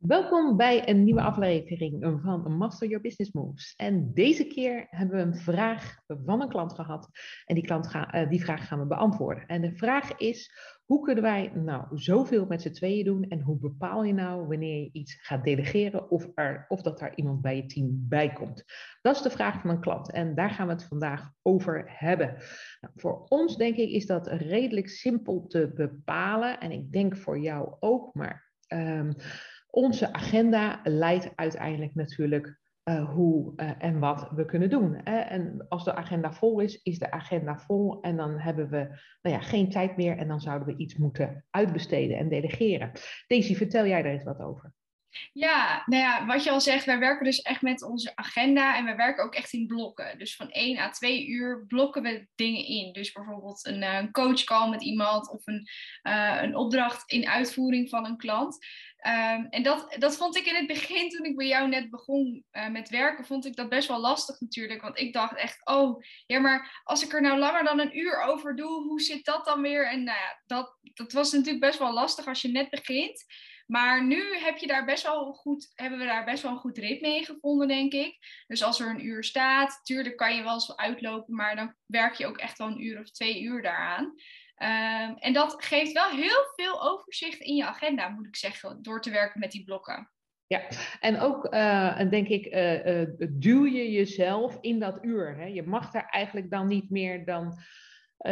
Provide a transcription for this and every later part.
Welkom bij een nieuwe aflevering van Master Your Business Moves. En deze keer hebben we een vraag van een klant gehad. En die, klant ga, uh, die vraag gaan we beantwoorden. En de vraag is: hoe kunnen wij nou zoveel met z'n tweeën doen? En hoe bepaal je nou wanneer je iets gaat delegeren of, of dat daar iemand bij je team bij komt? Dat is de vraag van een klant. En daar gaan we het vandaag over hebben. Nou, voor ons, denk ik, is dat redelijk simpel te bepalen. En ik denk voor jou ook, maar. Um, onze agenda leidt uiteindelijk natuurlijk uh, hoe uh, en wat we kunnen doen. Hè? En als de agenda vol is, is de agenda vol en dan hebben we nou ja, geen tijd meer en dan zouden we iets moeten uitbesteden en delegeren. Daisy, vertel jij daar eens wat over? Ja, nou ja, wat je al zegt, wij werken dus echt met onze agenda en wij werken ook echt in blokken. Dus van 1 à 2 uur blokken we dingen in. Dus bijvoorbeeld een, uh, een coachcall met iemand of een, uh, een opdracht in uitvoering van een klant. Um, en dat, dat vond ik in het begin, toen ik bij jou net begon uh, met werken, vond ik dat best wel lastig natuurlijk. Want ik dacht echt, oh, ja, maar als ik er nou langer dan een uur over doe, hoe zit dat dan weer? En nou ja, dat, dat was natuurlijk best wel lastig als je net begint. Maar nu heb je daar best wel goed, hebben we daar best wel een goed ritme in gevonden, denk ik. Dus als er een uur staat, natuurlijk kan je wel eens uitlopen, maar dan werk je ook echt wel een uur of twee uur daaraan. Um, en dat geeft wel heel veel overzicht in je agenda, moet ik zeggen, door te werken met die blokken. Ja, en ook uh, denk ik, uh, uh, duw je jezelf in dat uur. Hè? Je mag daar eigenlijk dan niet meer dan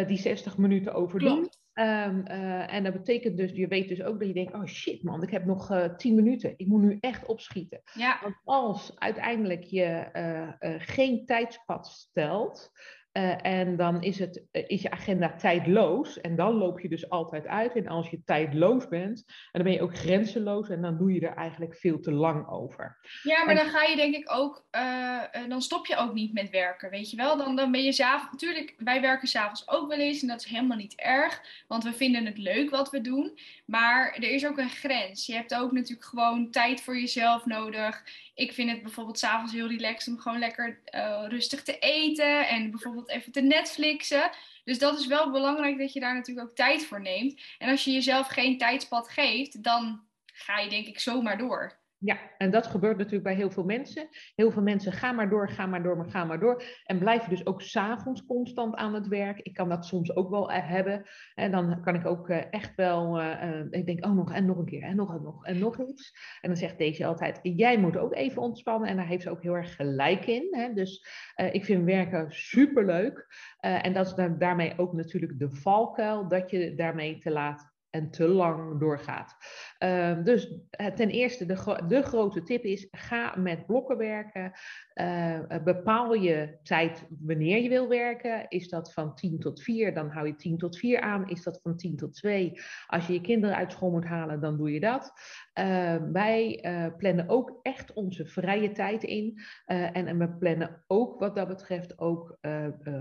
die 60 minuten over doen. Um, uh, en dat betekent dus, je weet dus ook dat je denkt, oh shit man, ik heb nog uh, tien minuten. Ik moet nu echt opschieten. Ja. Want als uiteindelijk je uh, geen tijdspad stelt, uh, en dan is, het, uh, is je agenda tijdloos. En dan loop je dus altijd uit. En als je tijdloos bent, dan ben je ook grenzeloos. En dan doe je er eigenlijk veel te lang over. Ja, maar en... dan ga je denk ik ook, uh, dan stop je ook niet met werken. Weet je wel? Dan, dan ben je s'avonds. Natuurlijk, wij werken s'avonds ook wel eens. En dat is helemaal niet erg. Want we vinden het leuk wat we doen. Maar er is ook een grens. Je hebt ook natuurlijk gewoon tijd voor jezelf nodig ik vind het bijvoorbeeld s'avonds heel relaxed om gewoon lekker uh, rustig te eten en bijvoorbeeld even te Netflixen. Dus dat is wel belangrijk dat je daar natuurlijk ook tijd voor neemt. En als je jezelf geen tijdspad geeft, dan ga je denk ik zomaar door. Ja, en dat gebeurt natuurlijk bij heel veel mensen. Heel veel mensen gaan maar door, gaan maar door, maar gaan maar door. En blijven dus ook s'avonds constant aan het werk. Ik kan dat soms ook wel eh, hebben. En dan kan ik ook eh, echt wel, uh, ik denk, oh nog en nog een keer en nog en nog en nog iets. En dan zegt deze altijd, jij moet ook even ontspannen. En daar heeft ze ook heel erg gelijk in. Hè? Dus ik vind werken superleuk. En dat is daarmee ook natuurlijk de valkuil, dat je daarmee te laat en te lang doorgaat. Uh, dus eh, ten eerste, de, de, grote tip is: ga met blokken werken. Uh, bepaal je tijd wanneer je wil werken. Is dat van 10 tot 4, dan hou je 10 tot 4 aan. Is dat van 10 tot 2? Als je je kinderen uit school moet halen, dan doe je dat. Uh, wij plannen ook echt onze vrije tijd in. En, en, we plannen ook wat dat betreft ook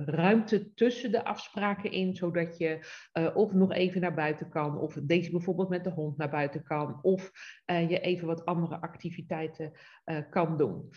ruimte tussen de afspraken in, zodat je of nog even naar buiten kan, of deze bijvoorbeeld met de hond naar buiten kan, of uh, je even wat andere activiteiten uh, kan doen.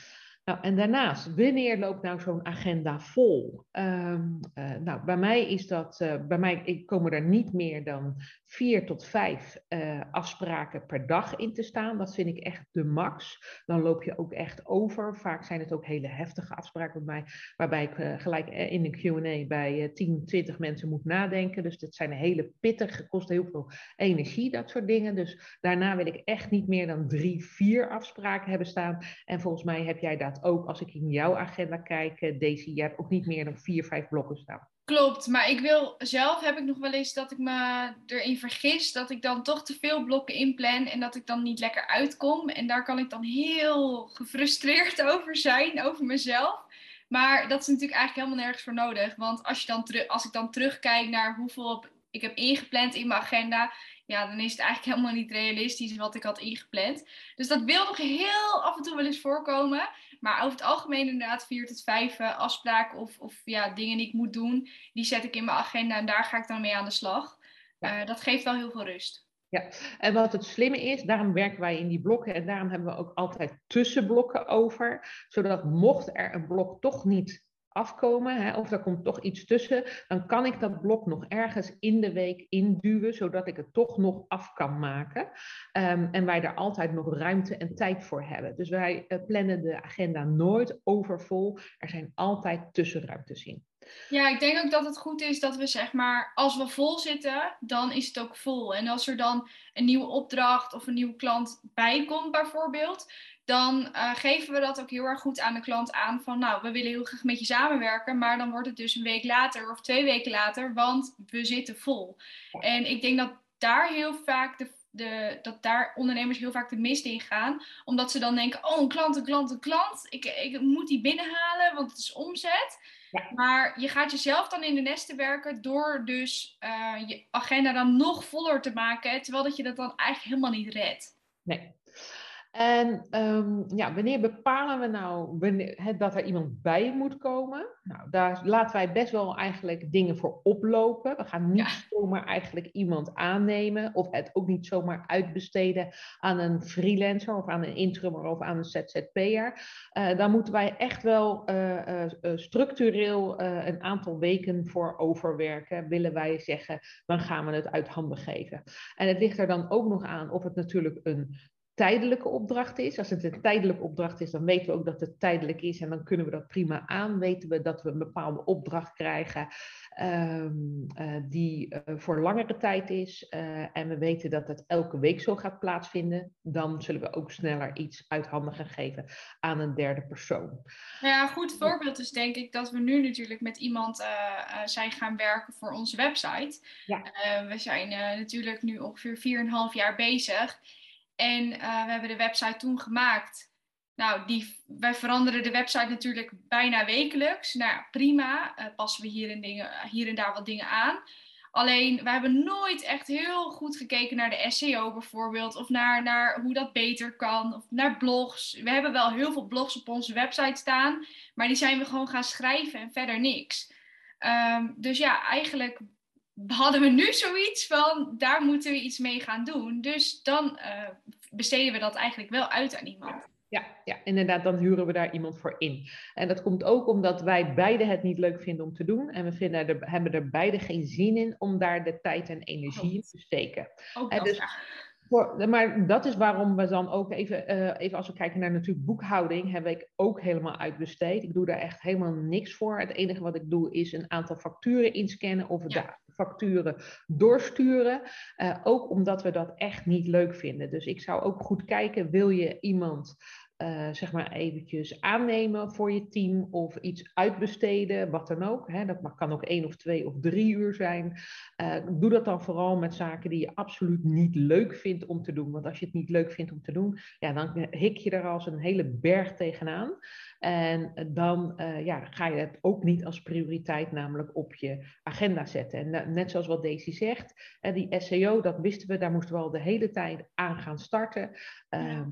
Nou, en daarnaast, wanneer loopt nou zo'n agenda vol? Um, uh, nou, bij mij is dat, bij mij ik komen er niet meer dan vier tot vijf uh, afspraken per dag in te staan. Dat vind ik echt de max. Dan loop je ook echt over. Vaak zijn het ook hele heftige afspraken bij mij, waarbij ik gelijk in een Q&A bij 10, 20 mensen moet nadenken. Dus dat zijn hele pittige, kosten heel veel energie, dat soort dingen. Dus daarna wil ik echt niet meer dan drie, vier afspraken hebben staan. En volgens mij heb jij dat ook als ik in jouw agenda kijk, eh, Daisy, je hebt ook niet meer dan vier, vijf blokken staan. Klopt, maar ik wil zelf heb ik nog wel eens dat ik me erin vergis dat ik dan toch te veel blokken inplan en dat ik dan niet lekker uitkom. En daar kan ik dan heel gefrustreerd over zijn, over mezelf. Maar dat is natuurlijk eigenlijk helemaal nergens voor nodig. Want als, je dan als ik dan terugkijk naar hoeveel ik heb ingepland in mijn agenda, ja, dan is het eigenlijk helemaal niet realistisch wat ik had ingepland. Dus dat wil nog heel af en toe wel eens voorkomen. Maar over het algemeen inderdaad vier tot vijf eh, afspraken of, of ja, dingen die ik moet doen, die zet ik in mijn agenda en daar ga ik dan mee aan de slag. Uh, dat geeft wel heel veel rust. Ja, en wat het slimme is, daarom werken wij in die blokken en daarom hebben we ook altijd tussenblokken over, zodat mocht er een blok toch niet afkomen, hè, of er komt toch iets tussen, dan kan ik dat blok nog ergens in de week induwen, zodat ik het toch nog af kan maken. Um, en wij er altijd nog ruimte en tijd voor hebben. Dus wij uh, plannen de agenda nooit overvol. Er zijn altijd tussenruimtes in. Ja, ik denk ook dat het goed is dat we zeg maar, als we vol zitten, dan is het ook vol. En als er dan een nieuwe opdracht of een nieuwe klant bij komt bijvoorbeeld, dan uh, geven we dat ook heel erg goed aan de klant aan van nou, we willen heel graag met je samenwerken, maar dan wordt het dus een week later of twee weken later, want we zitten vol. En ik denk dat daar heel vaak de, de, dat daar ondernemers heel vaak de mist in gaan, omdat ze dan denken, oh een klant, een klant, een klant, ik, ik moet die binnenhalen, want het is omzet. Ja. Maar je gaat jezelf dan in de nesten werken door dus uh, je agenda dan nog voller te maken, terwijl dat je dat dan eigenlijk helemaal niet redt. Nee, en um, ja, wanneer bepalen we nou wanneer, dat er iemand bij moet komen? Nou, daar laten wij best wel eigenlijk dingen voor oplopen. We gaan niet zomaar eigenlijk iemand aannemen of het ook niet zomaar uitbesteden aan een freelancer of aan een interimmer of aan een ZZP'er. Uh, daar moeten wij echt wel uh, uh, structureel een aantal weken voor overwerken, willen wij zeggen, dan gaan we het uit handen geven. En het ligt er dan ook nog aan of het natuurlijk een tijdelijke opdracht is. Als het een tijdelijke opdracht is, dan weten we ook dat het tijdelijk is en dan kunnen we dat prima aan. Weten we dat we een bepaalde opdracht krijgen um, uh, die uh, voor langere tijd is uh, en we weten dat het elke week zo gaat plaatsvinden, dan zullen we ook sneller iets uit handen gaan geven aan een derde persoon. Nou ja, een goed voorbeeld is denk ik dat we nu natuurlijk met iemand zijn gaan werken voor onze website. Ja. we zijn natuurlijk nu ongeveer 4,5 jaar bezig. En uh, we hebben de website toen gemaakt. Nou, die, wij veranderen de website natuurlijk bijna wekelijks. Nou prima. Uh, passen we hier en, dingen, hier en daar wat dingen aan. Alleen, we hebben nooit echt heel goed gekeken naar de SEO bijvoorbeeld. Of naar, naar hoe dat beter kan. Of naar blogs. We hebben wel heel veel blogs op onze website staan. Maar die zijn we gewoon gaan schrijven en verder niks. Um, dus ja, eigenlijk hadden we nu zoiets van, daar moeten we iets mee gaan doen. Dus dan uh, besteden we dat eigenlijk wel uit aan iemand. Ja, ja, inderdaad, dan huren we daar iemand voor in. En dat komt ook omdat wij beide het niet leuk vinden om te doen. En we vinden er, hebben er beide geen zin in om daar de tijd en energie in te steken. Ook dat, dus, voor, maar dat is waarom we dan ook even, uh, even als we kijken naar natuurlijk boekhouding, heb ik ook helemaal uitbesteed. Ik doe daar echt helemaal niks voor. Het enige wat ik doe is een aantal facturen inscannen of ja. Facturen doorsturen. Uh, ook omdat we dat echt niet leuk vinden. Dus ik zou ook goed kijken, wil je iemand uh, zeg maar eventjes aannemen voor je team of iets uitbesteden, wat dan ook. Hè. Dat kan ook één of twee of drie uur zijn. Uh, doe dat dan vooral met zaken die je absoluut niet leuk vindt om te doen. Want als je het niet leuk vindt om te doen, ja, dan hik je er als een hele berg tegenaan. En dan uh, ja, ga je het ook niet als prioriteit namelijk op je agenda zetten. En net zoals wat Daisy zegt, die SEO, dat wisten we, daar moesten we al de hele tijd aan gaan starten.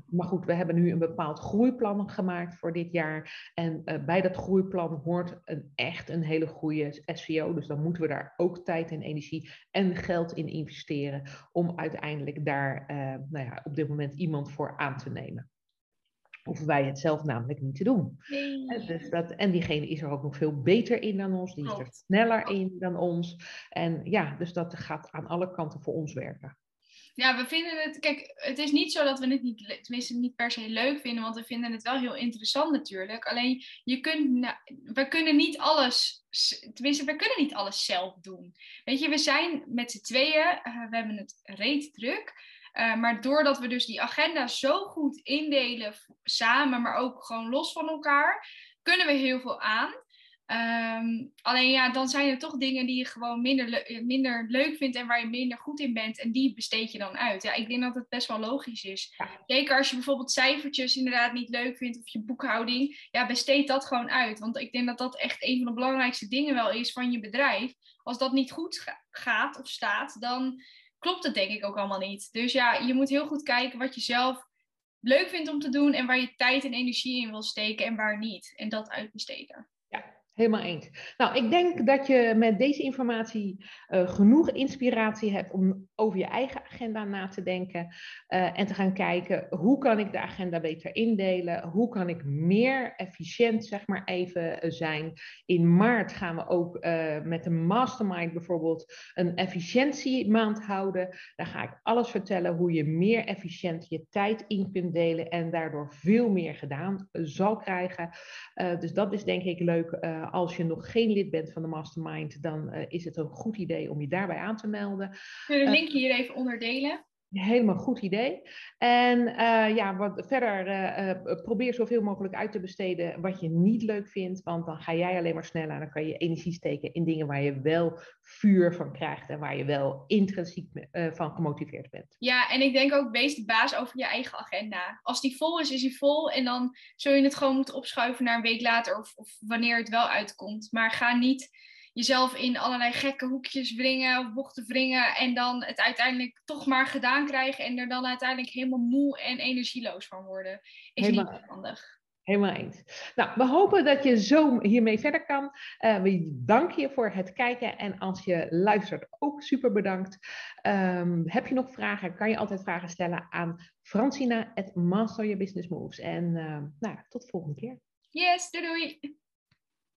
Maar goed, we hebben nu een bepaald groeiplan gemaakt voor dit jaar. En uh, bij dat groeiplan hoort een, echt een hele goede SEO. Dus dan moeten we daar ook tijd en energie en geld in investeren om uiteindelijk daar nou ja, op dit moment iemand voor aan te nemen hoeven wij het zelf namelijk niet te doen. Nee. Dus dat, en diegene is er ook nog veel beter in dan ons, die is er sneller in dan ons. En ja, dus dat gaat aan alle kanten voor ons werken. Ja, we vinden het, kijk, het is niet zo dat we het niet, tenminste niet per se leuk vinden, want we vinden het wel heel interessant natuurlijk. Alleen, je kunt, we kunnen niet alles, tenminste, we kunnen niet alles zelf doen. Weet je, we zijn met z'n tweeën, uh, we hebben het reet druk. Uh, maar doordat we dus die agenda zo goed indelen samen, maar ook gewoon los van elkaar, kunnen we heel veel aan. Um, alleen ja, dan zijn er toch dingen die je gewoon minder, le minder leuk vindt en waar je minder goed in bent. En die besteed je dan uit. Ja, ik denk dat het best wel logisch is. Zeker als je bijvoorbeeld cijfertjes inderdaad niet leuk vindt of je boekhouding. Ja, besteed dat gewoon uit. Want ik denk dat dat echt een van de belangrijkste dingen wel is van je bedrijf. Als dat niet goed gaat of staat, dan klopt het denk ik ook allemaal niet. Dus ja, je moet heel goed kijken wat je zelf leuk vindt om te doen en waar je tijd en energie in wil steken en waar niet. En dat uitbesteden. Helemaal eens. Nou, ik denk dat je met deze informatie uh, genoeg inspiratie hebt om over je eigen agenda na te denken uh, en te gaan kijken hoe kan ik de agenda beter indelen, hoe kan ik meer efficiënt, zeg maar even uh, zijn. In maart gaan we ook met een mastermind bijvoorbeeld een efficiëntiemaand houden. Daar ga ik alles vertellen hoe je meer efficiënt je tijd in kunt delen en daardoor veel meer gedaan zal krijgen. dus dat is denk ik leuk als je nog geen lid bent van de Mastermind, dan uh, is het een goed idee om je daarbij aan te melden. Kun je de link hier even onderdelen? Helemaal goed idee. En uh, ja, wat verder uh, probeer zoveel mogelijk uit te besteden wat je niet leuk vindt, want dan ga jij alleen maar sneller en dan kan je energie steken in dingen waar je wel vuur van krijgt en waar je wel intrinsiek van gemotiveerd bent. Ja, en ik denk ook, wees de baas over je eigen agenda. Als die vol is, is die vol en dan zul je het gewoon moeten opschuiven naar een week later of, of wanneer het wel uitkomt. Maar ga niet jezelf in allerlei gekke hoekjes wringen of bochten wringen en dan het uiteindelijk toch maar gedaan krijgen en er dan uiteindelijk helemaal moe en energieloos van worden. Is helemaal, niet handig. Helemaal eens. Nou, we hopen dat je zo hiermee verder kan. Uh, we danken je voor het kijken en als je luistert ook super bedankt. Um, heb je nog vragen, kan je altijd vragen stellen aan Francina at Master Your Business Moves. En uh, nou, tot de volgende keer. Yes, doei doei.